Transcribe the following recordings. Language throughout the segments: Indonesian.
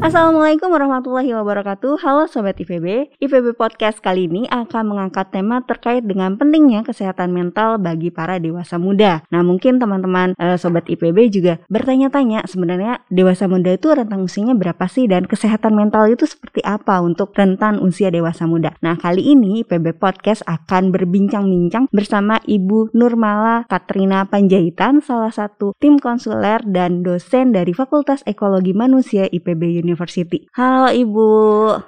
Assalamualaikum warahmatullahi wabarakatuh. Halo Sobat IPB IPB Podcast kali ini akan mengangkat tema terkait dengan pentingnya kesehatan mental bagi para dewasa muda. Nah mungkin teman-teman uh, Sobat IPB juga bertanya-tanya Sebenarnya dewasa muda itu rentang usianya berapa sih Dan kesehatan mental itu seperti apa untuk rentan usia dewasa muda. Nah kali ini IPB Podcast akan berbincang-bincang bersama Ibu Nurmala Katrina Panjaitan Salah satu tim konsuler dan dosen dari Fakultas Ekologi Manusia IPB University University. Halo Ibu.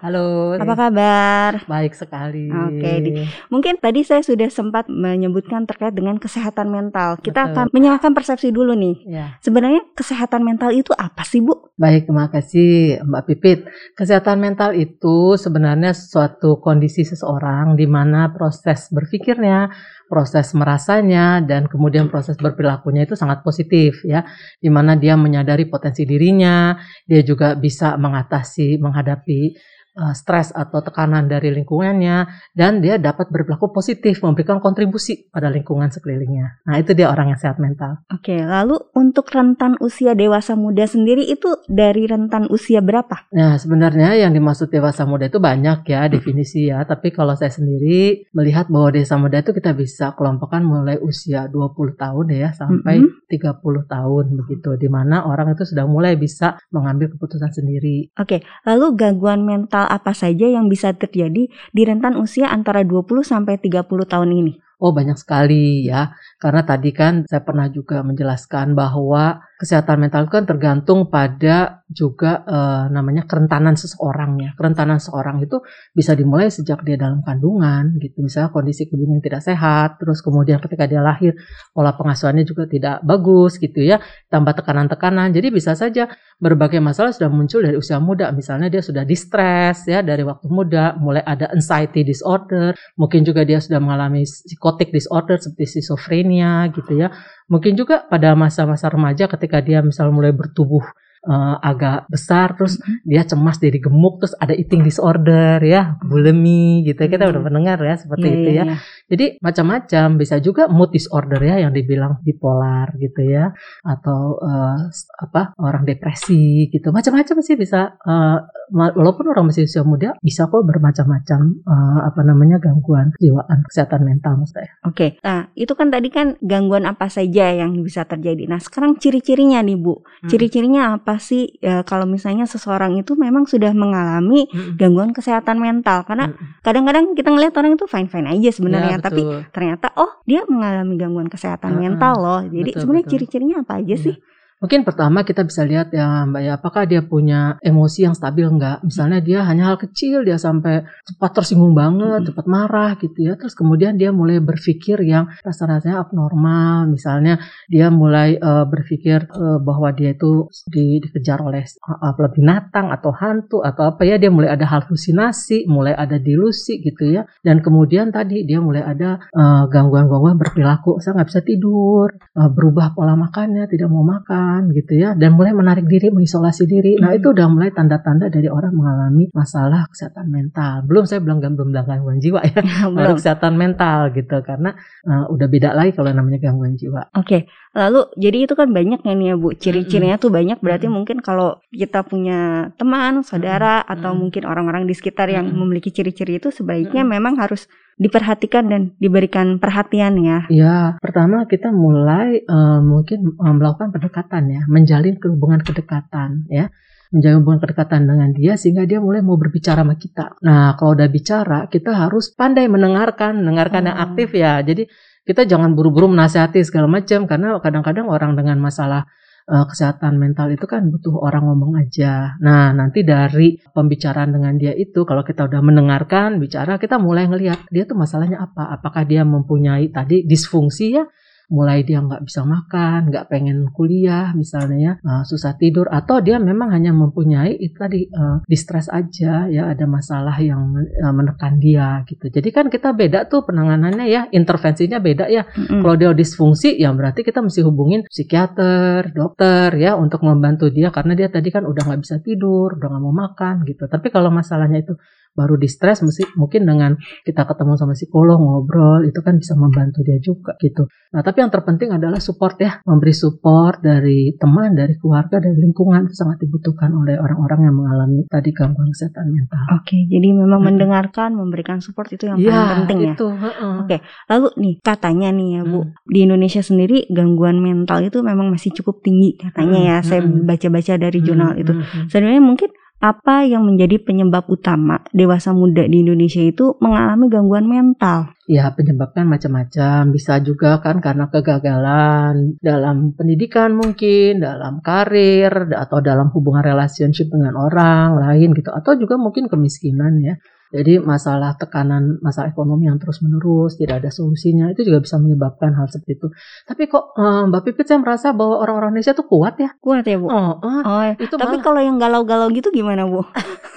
Halo. Apa kabar? Baik sekali. Oke, di, mungkin tadi saya sudah sempat menyebutkan terkait dengan kesehatan mental. Kita Betul. akan menyamakan persepsi dulu nih. Ya. Sebenarnya kesehatan mental itu apa sih, Bu? Baik, terima kasih Mbak Pipit. Kesehatan mental itu sebenarnya suatu kondisi seseorang di mana proses berpikirnya, proses merasanya dan kemudian proses berperilakunya itu sangat positif ya. Di mana dia menyadari potensi dirinya, dia juga bisa mengatasi menghadapi uh, stres atau tekanan dari lingkungannya dan dia dapat berperilaku positif memberikan kontribusi pada lingkungan sekelilingnya. Nah, itu dia orang yang sehat mental. Oke, lalu untuk rentan usia dewasa muda sendiri itu dari rentan usia berapa? Nah, sebenarnya yang dimaksud dewasa muda itu banyak ya definisi ya, tapi kalau saya sendiri melihat bahwa dewasa muda itu kita bisa kelompokkan mulai usia 20 tahun ya sampai Mm-hmm. 30 tahun begitu di mana orang itu sudah mulai bisa mengambil keputusan sendiri. Oke, lalu gangguan mental apa saja yang bisa terjadi di rentan usia antara 20 sampai 30 tahun ini? Oh banyak sekali ya, karena tadi kan saya pernah juga menjelaskan bahwa kesehatan mental itu kan tergantung pada juga eh, namanya kerentanan seseorang ya. Kerentanan seseorang itu bisa dimulai sejak dia dalam kandungan gitu, misalnya kondisi yang tidak sehat, terus kemudian ketika dia lahir pola pengasuhannya juga tidak bagus gitu ya, tambah tekanan-tekanan, jadi bisa saja berbagai masalah sudah muncul dari usia muda, misalnya dia sudah distress ya dari waktu muda, mulai ada anxiety disorder, mungkin juga dia sudah mengalami psikotik disorder seperti schizophrenia gitu ya. Mungkin juga pada masa-masa remaja ketika dia misalnya mulai bertubuh uh, agak besar terus dia cemas jadi gemuk terus ada eating disorder ya bulimi gitu. Kita udah mendengar ya seperti Iya, itu iya, ya. iya. jadi macam-macam bisa juga mood disorder ya yang dibilang bipolar gitu ya atau uh, apa orang depresi gitu. Macam-macam sih bisa uh, walaupun orang masih usia muda bisa kok bermacam-macam uh, apa namanya gangguan jiwaan kesehatan mental maksud saya. Oke, nah itu kan tadi kan gangguan apa saja yang bisa terjadi. Nah sekarang ciri-cirinya nih Bu, Hmm. ciri-cirinya apa sih ya, kalau misalnya seseorang itu memang sudah mengalami gangguan kesehatan mental? Karena kadang-kadang kita ngelihat orang itu fine-fine aja sebenarnya, Ya, tapi ternyata oh dia mengalami gangguan kesehatan Uh-uh, mental loh. Jadi betul, sebenarnya betul. ciri-cirinya apa aja Iya. sih? Mungkin pertama kita bisa lihat ya Mbak ya, apakah dia punya emosi yang stabil enggak? Misalnya dia hanya hal kecil dia sampai cepat tersinggung banget, Mm. cepat marah gitu ya. Terus kemudian dia mulai berpikir yang rasa-rasanya abnormal. Misalnya dia mulai eh, berpikir eh, bahwa dia itu di- dikejar oleh uh, binatang atau hantu atau apa ya. Dia mulai ada halusinasi, mulai ada delusi gitu ya. Dan kemudian tadi dia mulai ada eh, gangguan-gangguan berperilaku. Saya nggak bisa tidur, eh, berubah pola makannya, tidak mau makan gitu ya, dan mulai menarik diri, mengisolasi diri. Nah itu udah mulai tanda-tanda dari orang mengalami masalah kesehatan mental. Belum saya bilang belum bilang gangguan jiwa ya, baru kesehatan mental gitu, karena eh, udah beda lagi kalau namanya gangguan jiwa. Oke, lalu jadi itu kan banyak ya nih ya Bu, ciri-cirinya tuh banyak. Berarti mungkin kalau kita punya teman, saudara, atau mungkin orang-orang di sekitar yang memiliki ciri-ciri itu sebaiknya memang harus diperhatikan dan diberikan perhatian ya. Ya, pertama kita mulai eh, mungkin eh, melakukan pendekatan ya, menjalin hubungan kedekatan ya. Menjalin hubungan kedekatan dengan dia sehingga dia mulai mau berbicara sama kita. Nah, kalau udah bicara, kita harus pandai mendengarkan, mendengarkan yang Oh. aktif ya. Jadi kita jangan buru-buru menasihati segala macam karena kadang-kadang orang dengan masalah eh, kesehatan mental itu kan butuh orang ngomong aja. Nah, nanti dari pembicaraan dengan dia itu kalau kita udah mendengarkan bicara, kita mulai ngelihat dia tuh masalahnya apa. Apakah dia mempunyai tadi disfungsi ya mulai dia nggak bisa makan, nggak pengen kuliah misalnya ya, uh, susah tidur atau dia memang hanya mempunyai itu tadi uh, distress aja ya ada masalah yang uh, menekan dia gitu. Jadi kan kita beda tuh penanganannya ya, intervensinya beda ya. Mm-mm. Kalau dia disfungsi ya berarti kita mesti hubungin psikiater, dokter ya untuk membantu dia karena dia tadi kan udah nggak bisa tidur, udah nggak mau makan gitu. Tapi kalau masalahnya itu baru di stres mungkin dengan kita ketemu sama psikolog ngobrol itu kan bisa membantu dia juga gitu. Nah tapi yang terpenting adalah support ya, memberi support dari teman, dari keluarga, dari lingkungan itu sangat dibutuhkan oleh orang-orang yang mengalami tadi gangguan kesehatan mental. Oke, jadi memang hmm. mendengarkan, memberikan support itu yang paling ya, penting ya. Itu, uh -uh. Oke, lalu nih katanya nih ya Bu, hmm. di Indonesia sendiri gangguan mental itu memang masih cukup tinggi katanya hmm. ya. Saya baca-baca dari jurnal hmm. itu. Hmm. Sebenarnya mungkin apa yang menjadi penyebab utama dewasa muda di Indonesia itu mengalami gangguan mental? Ya, penyebabnya macam-macam. Bisa juga kan karena kegagalan dalam pendidikan mungkin, dalam karir, atau dalam hubungan relationship dengan orang lain gitu. Atau juga mungkin kemiskinan ya. Jadi masalah tekanan, masalah ekonomi yang terus menerus, tidak ada solusinya, itu juga bisa menyebabkan hal seperti itu. Tapi kok um, Mbak Pipit saya merasa bahwa orang-orang Indonesia tuh kuat ya. Kuat ya Bu. Oh, uh, oh ya. itu Tapi malah... kalau yang galau-galau gitu gimana Bu?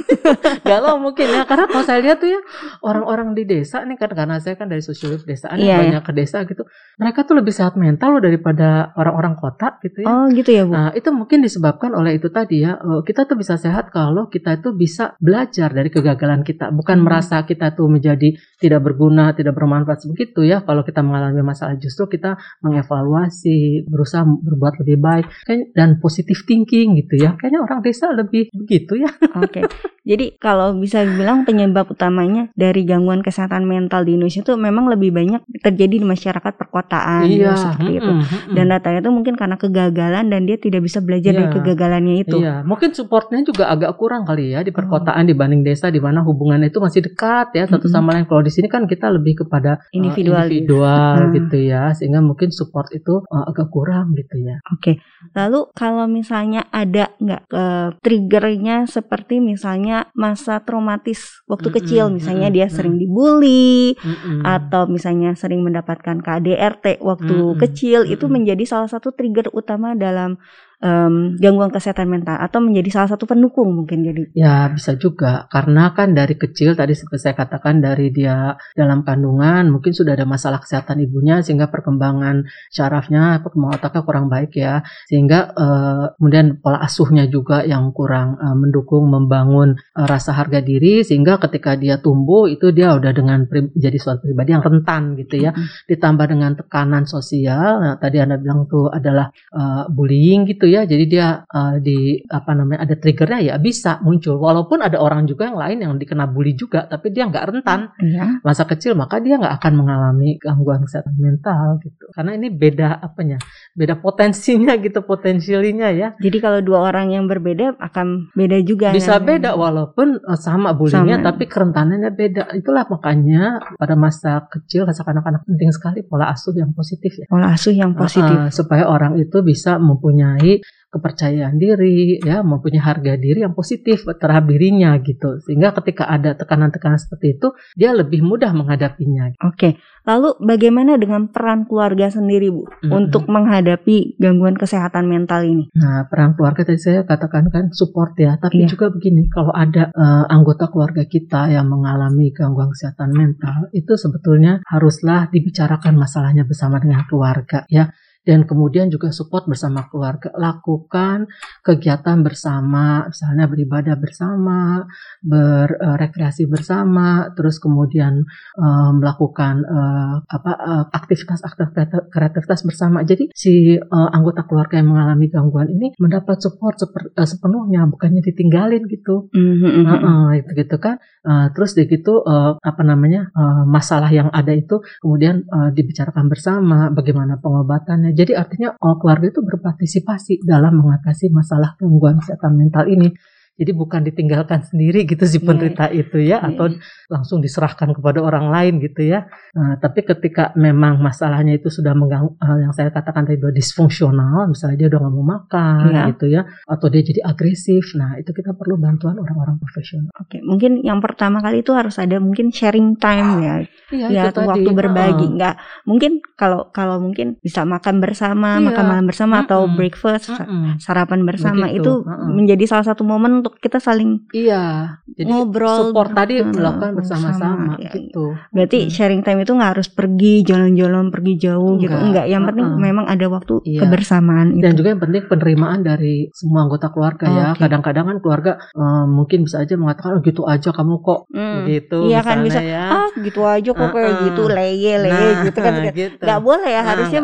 galau mungkin ya, karena kalau saya lihat tuh ya orang-orang di desa nih kan karena saya kan dari sosiolog desaan yeah, banyak yeah. ke desa gitu, mereka tuh lebih sehat mental loh daripada orang-orang kota gitu ya. Oh gitu ya Bu. Nah itu mungkin disebabkan oleh itu tadi ya, eh, kita tuh bisa sehat kalau kita itu bisa belajar dari kegagalan kita bukan hmm. merasa kita tuh menjadi tidak berguna, tidak bermanfaat begitu ya. Kalau kita mengalami masalah justru kita mengevaluasi, berusaha berbuat lebih baik dan positif thinking gitu ya. Kayaknya orang desa lebih begitu ya. Oke. Okay. Jadi kalau bisa bilang penyebab utamanya dari gangguan kesehatan mental di Indonesia itu memang lebih banyak terjadi di masyarakat perkotaan iya, seperti mm, itu. Mm, dan datanya itu mungkin karena kegagalan dan dia tidak bisa belajar iya, dari kegagalannya itu. Iya, mungkin supportnya juga agak kurang kali ya di perkotaan oh. dibanding desa di mana hubungan itu masih dekat ya satu sama lain. Kalau di sini kan kita lebih kepada individual, uh, individual hmm. gitu ya, sehingga mungkin support itu uh, agak kurang gitu ya. Oke, okay. lalu kalau misalnya ada nggak uh, triggernya seperti misalnya masa traumatis waktu mm -hmm. kecil misalnya dia sering dibully mm -hmm. atau misalnya sering mendapatkan KDRT waktu mm -hmm. kecil itu menjadi salah satu trigger utama dalam um, gangguan kesehatan mental atau menjadi salah satu pendukung mungkin jadi? Ya bisa juga. Karena kan dari kecil tadi seperti saya katakan dari dia dalam kandungan mungkin sudah ada masalah kesehatan ibunya sehingga perkembangan syarafnya perkembangan otaknya kurang baik ya. Sehingga uh, kemudian pola asuhnya juga yang kurang uh, mendukung membangun uh, rasa harga diri sehingga ketika dia tumbuh itu dia udah dengan jadi suatu pribadi yang rentan gitu ya. Mm -hmm. ditambah dengan tekanan sosial nah, tadi anda bilang tuh adalah uh, bullying gitu ya jadi dia uh, di apa namanya ada triggernya ya bisa muncul. Walaupun ada orang juga yang lain yang dikena bully juga tapi dia nggak rentan. Ya. masa kecil maka dia nggak akan mengalami gangguan kesehatan mental gitu. Karena ini beda apanya beda potensinya gitu potensialnya ya. Jadi kalau dua orang yang berbeda akan beda juga bisa yang... beda walaupun uh, sama bullyingnya tapi kerentanannya beda. Itulah makanya pada masa kecil masa kanak-kanak penting sekali pola asuh yang positif ya. Pola asuh yang positif. uh, supaya orang itu bisa mempunyai kepercayaan diri, ya mempunyai harga diri yang positif terhadap dirinya gitu. Sehingga ketika ada tekanan-tekanan seperti itu, dia lebih mudah menghadapinya. Oke, lalu bagaimana dengan peran keluarga sendiri Bu mm-hmm. untuk menghadapi gangguan kesehatan mental ini? Nah, peran keluarga tadi saya katakan kan support ya, tapi yeah. juga begini, kalau ada uh, anggota keluarga kita yang mengalami gangguan kesehatan mental, itu sebetulnya haruslah dibicarakan masalahnya bersama dengan keluarga ya dan kemudian juga support bersama keluarga lakukan kegiatan bersama misalnya beribadah bersama berrekreasi bersama terus kemudian uh, melakukan uh, apa uh, aktivitas aktivitas kreativitas bersama. Jadi si uh, anggota keluarga yang mengalami gangguan ini mendapat support seper, uh, sepenuhnya bukannya ditinggalin gitu. Mm-hmm. uh, uh, itu gitu kan. Uh, terus begitu uh, apa namanya uh, masalah yang ada itu kemudian uh, dibicarakan bersama bagaimana pengobatannya jadi artinya oh, keluarga itu berpartisipasi dalam mengatasi masalah gangguan kesehatan mental ini. Jadi bukan ditinggalkan sendiri gitu si iya, penderita yeah. itu ya, yeah. atau langsung diserahkan kepada orang lain gitu ya. Nah, tapi ketika memang masalahnya itu sudah mengganggu hal yang saya katakan tadi disfungsional, misalnya dia udah nggak mau makan yeah. gitu ya, atau dia jadi agresif. Nah itu kita perlu bantuan orang-orang profesional. Oke, mungkin yang pertama kali itu harus ada mungkin sharing time ya Iya, ya itu tadi. waktu berbagi Heeh. nggak mungkin kalau kalau mungkin bisa makan bersama Iya. makan malam bersama atau Mm-mm. breakfast Mm-mm. sarapan bersama Begitu, itu heeh. menjadi salah satu momen untuk kita saling Iya, jadi Ngobrol, support tadi melakukan bersama, bersama-sama ya. gitu. berarti Mm. sharing time itu nggak harus pergi jalan-jalan pergi jauh gitu Enggak, enggak yang penting heeh. memang ada waktu Iya. kebersamaan Dan itu juga yang penting penerimaan dari semua anggota keluarga ya. Oke. Kadang-kadang kan keluarga eh, mungkin bisa aja mengatakan oh, gitu aja kamu kok Hmm. gitu Iya kan, bisa, ya. ah gitu aja kok kayak Heeh. gitu leye leye Nah, gitu kan gitu. nggak boleh ya Nah, harusnya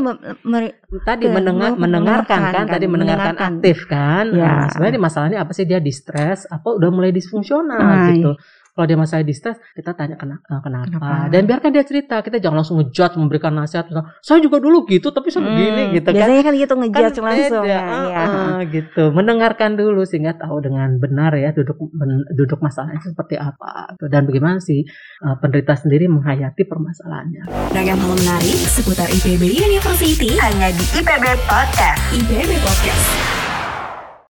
tadi Ke- mendengar men- mendengarkan kan mendengarkan, tadi mendengarkan mendengarkan. aktif kan Ya. Nah, sebenarnya masalahnya apa sih dia distres apa udah mulai disfungsional Nah, gitu kalau dia masalah distres kita tanya kena- eh, kenapa. Kenapa? dan biarkan dia cerita kita jangan langsung ngejudge memberikan nasihat saya juga dulu gitu tapi saya begini Hmm, gitu kan biasanya kan gitu kan ngejudge langsung beda, ya, ah, gitu mendengarkan dulu sehingga tahu dengan benar ya duduk men- duduk masalahnya seperti apa Tuh, dan bagaimana si eh, penderita sendiri menghayati permasalahannya Ragam hal menarik seputar IPB University hanya di IPB Podcast. IPB Podcast.